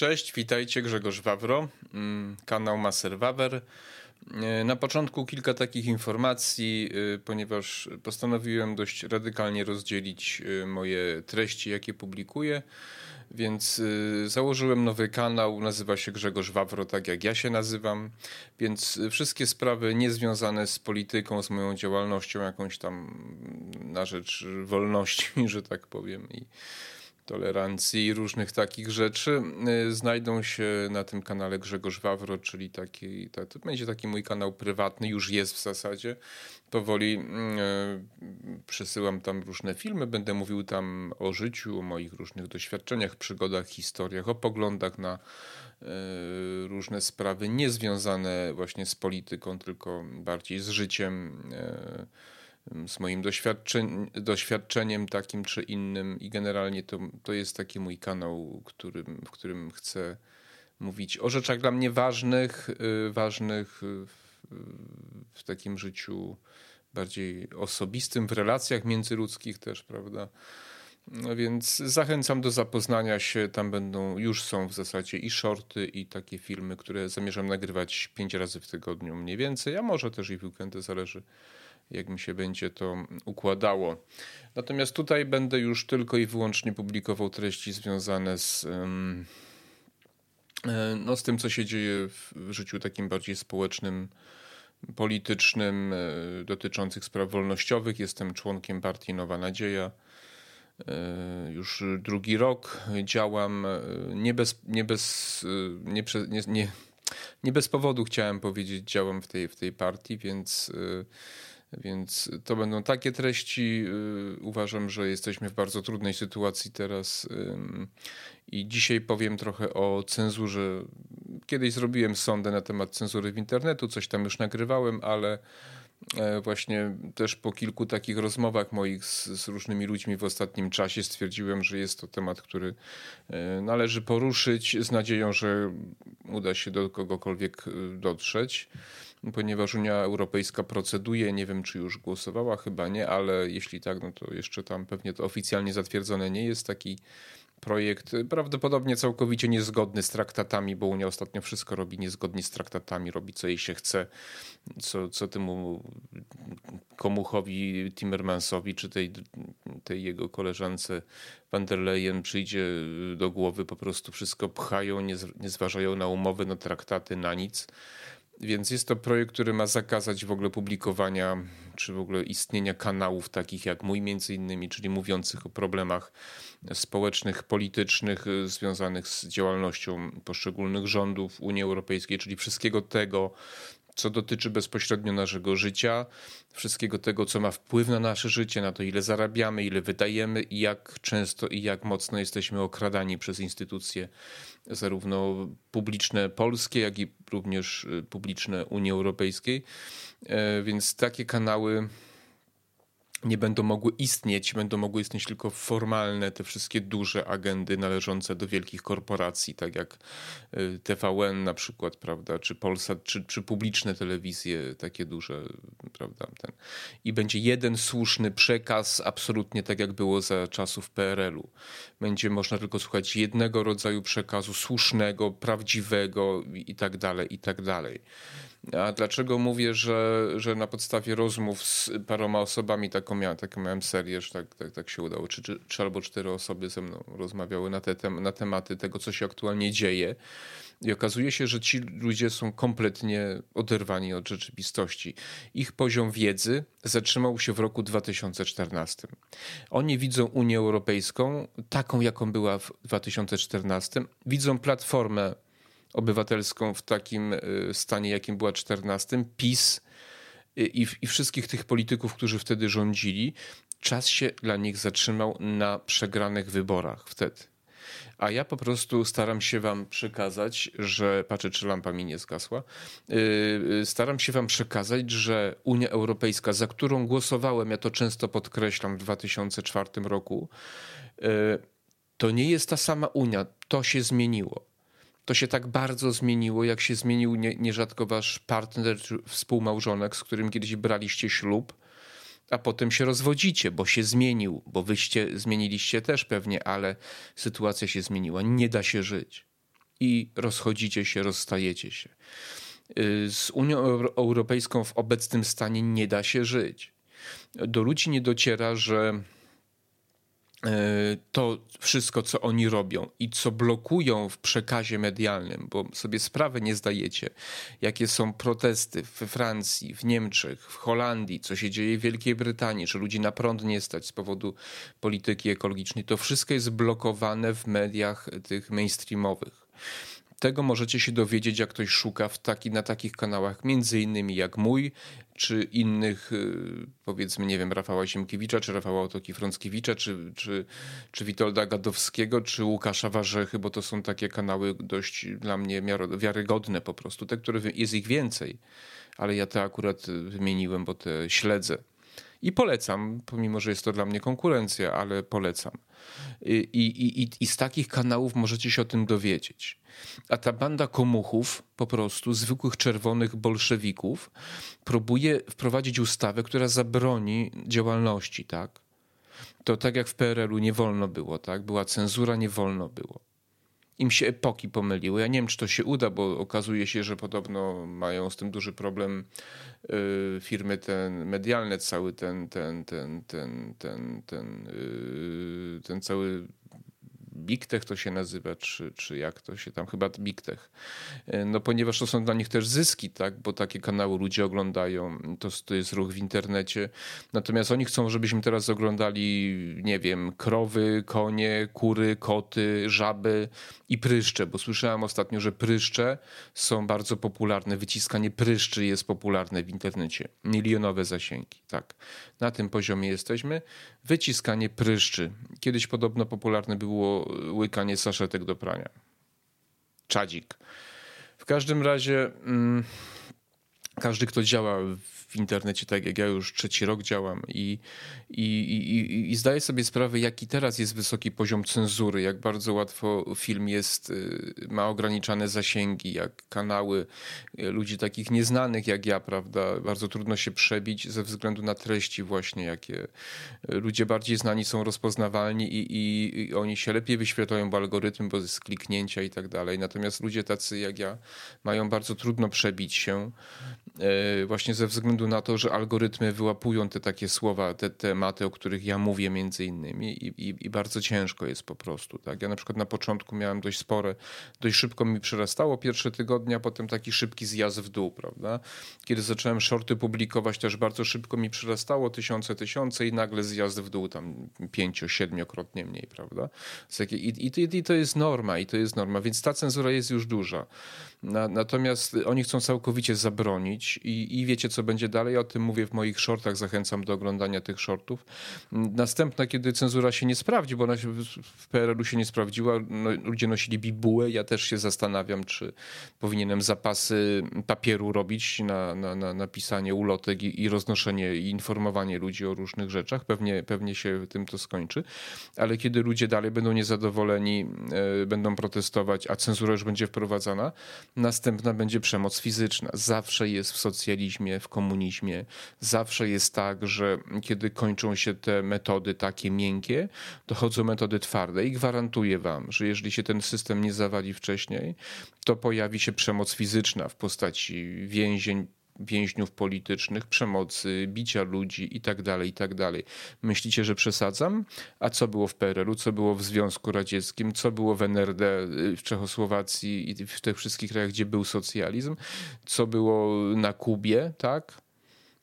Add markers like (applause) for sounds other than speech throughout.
Cześć, witajcie, Grzegorz Wawro, mm, kanał Maser Wawer. E, na początku kilka takich informacji, e, ponieważ postanowiłem dość radykalnie rozdzielić e, moje treści, jakie publikuję. Więc założyłem nowy kanał, nazywa się Grzegorz Wawro, tak jak ja się nazywam. Więc wszystkie sprawy niezwiązane z polityką, z moją działalnością jakąś tam na rzecz wolności, (laughs) że tak powiem, i tolerancji i różnych takich rzeczy y, znajdą się na tym kanale Grzegorz Wawro, czyli taki, to będzie taki mój kanał prywatny, już jest w zasadzie. Powoli yy, przesyłam tam różne filmy, będę mówił tam o życiu, o moich różnych doświadczeniach, przygodach, historiach, o poglądach na yy, różne sprawy niezwiązane właśnie z polityką, tylko bardziej z życiem. Z moim doświadczeniem takim czy innym i generalnie to, to jest taki mój kanał, którym, w którym chcę mówić o rzeczach dla mnie ważnych, y, ważnych w, w takim życiu bardziej osobistym, w relacjach międzyludzkich też, prawda? No więc zachęcam do zapoznania się. Tam będą, już są w zasadzie i shorty, i takie filmy, które zamierzam nagrywać pięć razy w tygodniu mniej więcej, a może też i w weekendy, zależy jak mi się będzie to układało. Natomiast tutaj będę już tylko i wyłącznie publikował treści związane z, e, no, z tym, co się dzieje w życiu takim bardziej społecznym, politycznym, e, dotyczących spraw wolnościowych. Jestem członkiem partii Nowa Nadzieja. E, już drugi rok działam nie bez, nie bez, nie, nie, nie, nie bez powodu chciałem powiedzieć, działam w tej, w tej partii, więc więc to będą takie treści. Y, uważam, że jesteśmy w bardzo trudnej sytuacji teraz. I dzisiaj powiem trochę o cenzurze. Kiedyś zrobiłem sondę na temat cenzury w internetu, coś tam już nagrywałem, ale właśnie też po kilku takich rozmowach moich z, z, różnymi ludźmi w ostatnim czasie stwierdziłem, że jest to temat, który e, należy poruszyć z nadzieją, że uda się do kogokolwiek y, dotrzeć. Ponieważ Unia Europejska proceduje, nie wiem czy już głosowała, chyba nie, ale jeśli tak, no to jeszcze tam pewnie to oficjalnie zatwierdzone nie jest taki projekt, prawdopodobnie całkowicie niezgodny z traktatami, bo Unia ostatnio wszystko robi niezgodnie z traktatami, robi co jej się chce, co, co temu Komuchowi, Timmermansowi, czy tej, tej jego koleżance van der Leyen przyjdzie do głowy, po prostu wszystko pchają, nie, nie zważają na umowy, na traktaty, na nic. Więc jest to projekt, który ma zakazać w ogóle publikowania, czy w ogóle istnienia kanałów takich jak mój między innymi, czyli mówiących o problemach społecznych, politycznych y, związanych z działalnością poszczególnych rządów Unii Europejskiej, czyli wszystkiego tego, co dotyczy bezpośrednio naszego życia, wszystkiego tego, co ma wpływ na nasze życie, na to, ile zarabiamy, ile wydajemy i jak często i jak mocno jesteśmy okradani przez instytucje, zarówno publiczne polskie, jak i również y, publiczne Unii Europejskiej. E, więc takie kanały nie będą mogły istnieć, będą mogły istnieć tylko formalne, te wszystkie duże agendy należące do wielkich korporacji, tak jak y, TVN na przykład, prawda, czy Polsat, czy, czy publiczne telewizje takie duże, prawda, ten. I będzie jeden słuszny przekaz, absolutnie tak jak było za czasów PRL-u. Będzie można tylko słuchać jednego rodzaju przekazu, słusznego, prawdziwego i tak dalej, i tak dalej. A dlaczego mówię, że, że na podstawie rozmów z paroma osobami taką miałem, taką miałem serię, że tak, tak, tak się udało, czy, czy albo cztery osoby ze mną rozmawiały na, te, na tematy tego, co się aktualnie dzieje. I okazuje się, że ci ludzie są kompletnie oderwani od rzeczywistości. Ich poziom wiedzy zatrzymał się w roku 2014. Oni widzą Unię Europejską taką, jaką była w 2014. Widzą platformę obywatelską w takim y, stanie, jakim była 14, PiS y, i, i wszystkich tych polityków, którzy wtedy rządzili, czas się dla nich zatrzymał na przegranych wyborach wtedy. A ja po prostu staram się wam przekazać, że patrzę, czy lampa mi nie zgasła. Y, staram się wam przekazać, że Unia Europejska, za którą głosowałem, ja to często podkreślam w 2004 roku, to nie jest ta sama Unia. To się zmieniło to się tak bardzo zmieniło, jak się zmienił nie, nierzadko wasz partner, współmałżonek, z którym kiedyś braliście ślub, a potem się rozwodzicie, bo się zmienił, bo wyście zmieniliście też pewnie, ale sytuacja się zmieniła. Nie da się żyć. i rozchodzicie się, rozstajecie się. Y, z Unią Europejską w obecnym stanie nie da się żyć. Do ludzi nie dociera, że to wszystko, co oni robią i co blokują w przekazie medialnym, bo sobie sprawy nie zdajecie, jakie są protesty we Francji, w Niemczech, w Holandii, co się dzieje w Wielkiej Brytanii, że ludzi na prąd nie stać z powodu polityki ekologicznej, to wszystko jest blokowane w mediach tych mainstreamowych. Tego możecie się dowiedzieć, jak ktoś szuka w taki, na takich kanałach, między innymi jak mój, czy innych, y, powiedzmy, nie wiem, Rafała Siemkiewicza, czy Rafała Otoki Frąckiewicza, czy, czy, czy Witolda Gadowskiego, czy Łukasza Warzechy, bo to są takie kanały dość dla mnie wiarygodne po prostu. Te, które jest ich więcej, ale ja te akurat wymieniłem, bo te śledzę. I polecam, pomimo że jest to dla mnie konkurencja, ale polecam. I, i, i, I z takich kanałów możecie się o tym dowiedzieć. A ta banda komuchów, po prostu zwykłych czerwonych bolszewików, próbuje wprowadzić ustawę, która zabroni działalności, tak? To tak jak w PRL-u nie wolno było, tak? Była cenzura, nie wolno było im się epoki pomyliły. Ja nie wiem, czy to się uda, bo okazuje się, że podobno mają z tym duży problem y, firmy ten medialne, cały ten, ten, ten, ten, ten, ten, y, ten cały Big Tech to się nazywa, czy, czy jak to się tam, chyba Big Tech. E, no ponieważ to są dla nich też zyski, tak, bo takie kanały ludzie oglądają, to, to jest ruch w internecie. Natomiast oni chcą, żebyśmy teraz oglądali, nie wiem, krowy, konie, kury, koty, żaby i pryszcze, bo słyszałem ostatnio, że pryszcze są bardzo popularne. Wyciskanie pryszczy jest popularne w internecie. Milionowe zasięgi, tak. Na tym poziomie jesteśmy. Wyciskanie pryszczy. Kiedyś podobno popularne było łykanie saszetek do prania. Czadzik. W każdym razie mm, każdy, kto działa w internecie, tak jak ja już trzeci rok działam i, i, i, i zdaję sobie sprawę, jaki teraz jest wysoki poziom cenzury, jak bardzo łatwo film jest, y, ma ograniczane zasięgi, jak kanały y, ludzi takich nieznanych jak ja, prawda, bardzo trudno się przebić ze względu na treści właśnie, jakie ludzie bardziej znani są rozpoznawalni i, i, i oni się lepiej wyświetlają, bo algorytm, bo jest kliknięcia i tak dalej. Natomiast ludzie tacy jak ja mają bardzo trudno przebić się y, właśnie ze względu względu na to, że algorytmy wyłapują te takie słowa, te tematy, o których ja mówię między innymi i, i, i, bardzo ciężko jest po prostu. Tak? Ja na przykład na początku miałem dość spore, dość szybko mi przyrastało pierwsze tygodnie, a potem taki szybki zjazd w dół, prawda? Kiedy zacząłem shorty publikować, też bardzo szybko mi przyrastało tysiące, tysiące i nagle zjazd w dół tam pięcio, siedmiokrotnie mniej, prawda? I, i, I to jest norma, i to jest norma, więc ta cenzura jest już duża. Na, natomiast oni chcą całkowicie zabronić i, i wiecie, co będzie dalej. O tym mówię w moich shortach, zachęcam do oglądania tych shortów. Następna, kiedy cenzura się nie sprawdzi, bo ona się w PRL-u się nie sprawdziła, no, ludzie nosili bibułę. Ja też się zastanawiam, czy powinienem zapasy papieru robić na, na, na, na pisanie ulotek i, i roznoszenie i informowanie ludzi o różnych rzeczach. Pewnie, pewnie się tym to skończy. Ale kiedy ludzie dalej będą niezadowoleni, e, będą protestować, a cenzura już będzie wprowadzana, następna będzie przemoc fizyczna. Zawsze jest w socjalizmie, w komunizmie. Zawsze jest tak, że kiedy kończą się te metody takie miękkie, dochodzą metody twarde i gwarantuję wam, że jeżeli się ten system nie zawali wcześniej, to pojawi się przemoc fizyczna w postaci więzień, więźniów politycznych, przemocy, bicia ludzi itd., tak itd. Tak Myślicie, że przesadzam? A co było w PRL-u, co było w Związku Radzieckim, co było w NRD, y, w Czechosłowacji i w tych wszystkich krajach, gdzie był socjalizm, co było na Kubie, tak?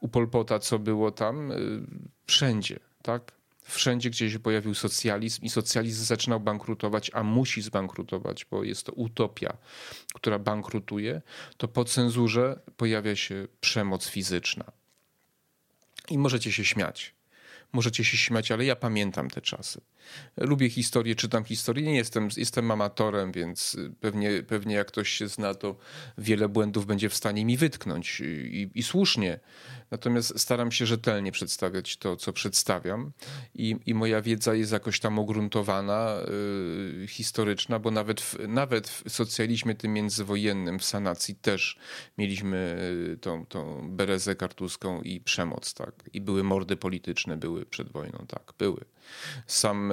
U Polpota, co było tam? Y, wszędzie, tak? wszędzie, gdzie się pojawił socjalizm i socjalizm zaczynał bankrutować, a musi zbankrutować, bo jest to utopia, która bankrutuje, to po cenzurze pojawia się przemoc fizyczna. I możecie się śmiać. Możecie się śmiać, ale ja pamiętam te czasy. Lubię historię, czytam historię. Nie jestem, jestem amatorem, więc pewnie, pewnie jak ktoś się zna, to wiele błędów będzie w stanie mi wytknąć i, i słusznie. Natomiast staram się rzetelnie przedstawiać to, co przedstawiam, i, i moja wiedza jest jakoś tam ugruntowana, yy, historyczna, bo nawet w, nawet w socjalizmie tym międzywojennym, w sanacji też mieliśmy y, tą, tą berezę kartuską i przemoc, tak? I były mordy polityczne, były były przed wojną, tak, były. Sam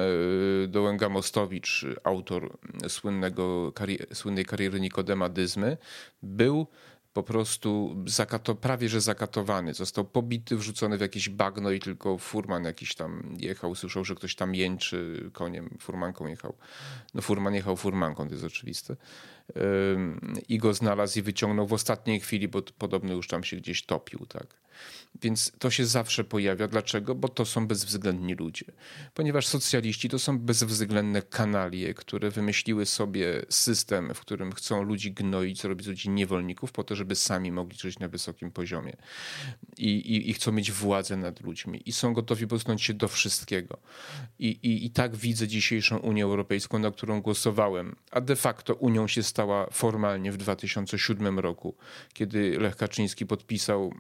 Dołęga Mostowicz, autor słynnego, słynnej kariery Nikodema Dyzmy, był po prostu zakato, prawie że zakatowany. Został pobity, wrzucony w jakieś bagno i tylko furman jakiś tam jechał, słyszał, że ktoś tam jęczy koniem, furmanką jechał. No furman jechał furmanką, to jest oczywiste. I go znalazł i wyciągnął w ostatniej chwili, bo podobno już tam się gdzieś topił, tak. Więc to się zawsze pojawia. Dlaczego? Bo to są bezwzględni ludzie. Ponieważ socjaliści to są bezwzględne kanalie, które wymyśliły sobie system, w którym chcą ludzi gnoić, zrobić z ludzi niewolników, po to, żeby sami mogli żyć na wysokim poziomie. I, i, i chcą mieć władzę nad ludźmi. I są gotowi posunąć się do wszystkiego. I, i, I tak widzę dzisiejszą Unię Europejską, na którą głosowałem. A de facto Unią się stała formalnie w 2007 roku, kiedy Lech Kaczyński podpisał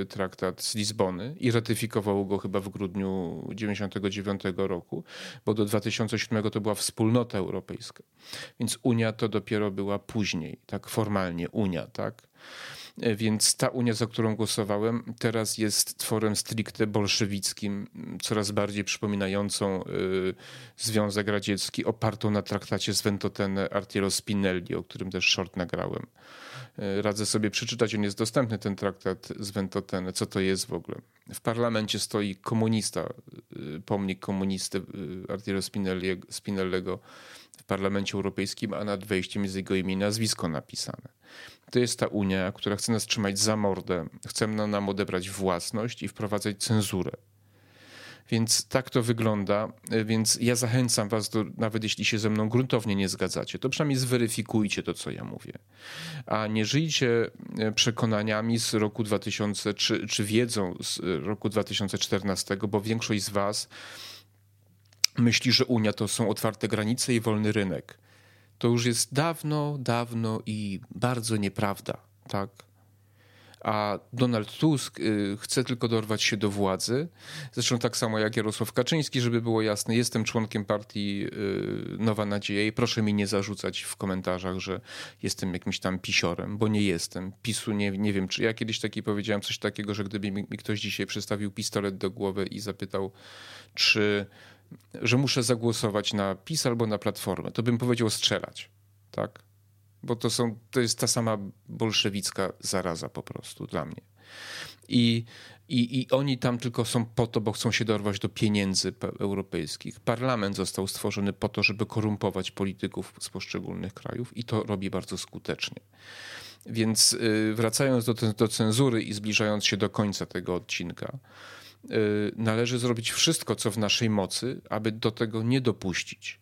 e, traktat z Lizbony i ratyfikowało go chyba w grudniu 1999 roku, bo do 2007 to była wspólnota europejska. Więc Unia to dopiero była później, tak formalnie Unia, tak? Więc ta Unia, za którą głosowałem, teraz jest tworem stricte bolszewickim, coraz bardziej przypominającą y, Związek Radziecki, opartą na traktacie z Ventotene Artiero Spinelli, o którym też short nagrałem. Y, radzę sobie przeczytać, on jest dostępny, ten traktat z Ventotene. Co to jest w ogóle? W parlamencie stoi komunista, y, pomnik komunisty Artiero Spinellego w parlamencie europejskim, a nad wejściem jest jego imię i nazwisko napisane. To jest ta Unia, która chce nas trzymać za mordę, chce nam odebrać własność i wprowadzać cenzurę. Więc tak to wygląda. Więc ja zachęcam Was, do, nawet jeśli się ze mną gruntownie nie zgadzacie, to przynajmniej zweryfikujcie to, co ja mówię. A nie żyjcie e, przekonaniami z roku 2000, czy, czy wiedzą z roku 2014, bo większość z Was myśli, że Unia to są otwarte granice i wolny rynek to już jest dawno, dawno i bardzo nieprawda, tak? A Donald Tusk y, chce tylko dorwać się do władzy. Zresztą tak samo jak Jarosław Kaczyński, żeby było jasne, jestem członkiem partii y, Nowa Nadzieja i proszę mi nie zarzucać w komentarzach, że jestem jakimś tam pisiorem, bo nie jestem. PiSu nie, nie wiem, czy ja kiedyś taki powiedziałem coś takiego, że gdyby mi ktoś dzisiaj przystawił pistolet do głowy i zapytał, czy że muszę zagłosować na PiS albo na Platformę, to bym powiedział strzelać, tak? Bo to, są, to jest ta sama bolszewicka zaraza po prostu dla mnie. I, i, I oni tam tylko są po to, bo chcą się dorwać do pieniędzy europejskich. Parlament został stworzony po to, żeby korumpować polityków z poszczególnych krajów i to robi bardzo skutecznie. Więc y, wracając do, do cenzury i zbliżając się do końca tego odcinka, Y, należy zrobić wszystko, co w naszej mocy, aby do tego nie dopuścić,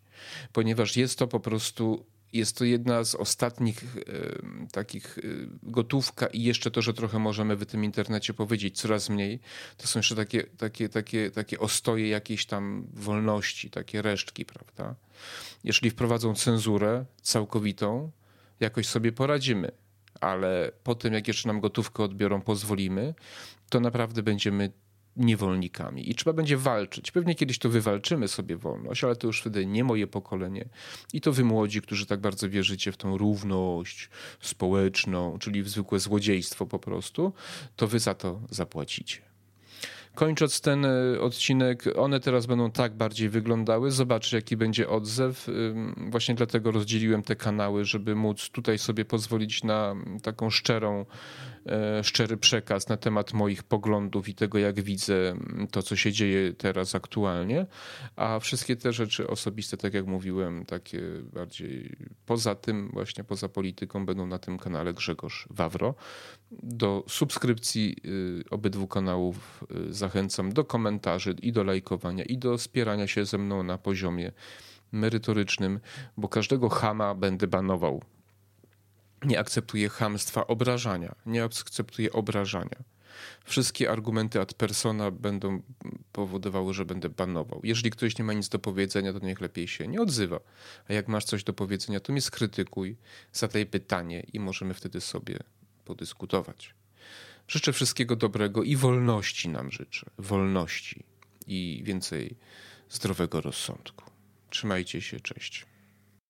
ponieważ jest to po prostu jest to jedna z ostatnich y, takich y, gotówka i jeszcze to, że trochę możemy w tym internecie powiedzieć, coraz mniej, to są jeszcze takie, takie, takie, takie ostoje jakiejś tam wolności, takie resztki, prawda? Jeśli wprowadzą cenzurę całkowitą, jakoś sobie poradzimy, ale po tym, jak jeszcze nam gotówkę odbiorą, pozwolimy, to naprawdę będziemy niewolnikami i trzeba będzie walczyć. Pewnie kiedyś to wywalczymy sobie wolność, ale to już wtedy nie moje pokolenie. I to wy młodzi, którzy tak bardzo wierzycie w tą równość społeczną, czyli w zwykłe złodziejstwo po prostu, to wy za to zapłacicie. Kończąc ten e, odcinek, one teraz będą tak bardziej wyglądały. Zobaczcie, jaki będzie odzew. Właśnie dlatego rozdzieliłem te kanały, żeby móc tutaj sobie pozwolić na taką szczerą szczery przekaz na temat moich poglądów i tego, jak widzę to, co się dzieje teraz aktualnie, a wszystkie te rzeczy osobiste, tak jak mówiłem, takie bardziej poza tym, właśnie poza polityką, będą na tym kanale Grzegorz Wawro. Do subskrypcji y, obydwu kanałów y, zachęcam do komentarzy i do lajkowania i do wspierania się ze mną na poziomie merytorycznym, bo każdego chama będę banował nie akceptuje hamstwa obrażania, nie akceptuje obrażania. Wszystkie argumenty ad persona będą powodowały, że będę banował. Jeżeli ktoś nie ma nic do powiedzenia, to niech lepiej się nie odzywa. A jak masz coś do powiedzenia, to mnie skrytykuj, zadaj pytanie i możemy wtedy sobie podyskutować. Życzę wszystkiego dobrego i wolności nam życzę. Wolności i więcej zdrowego rozsądku. Trzymajcie się, cześć.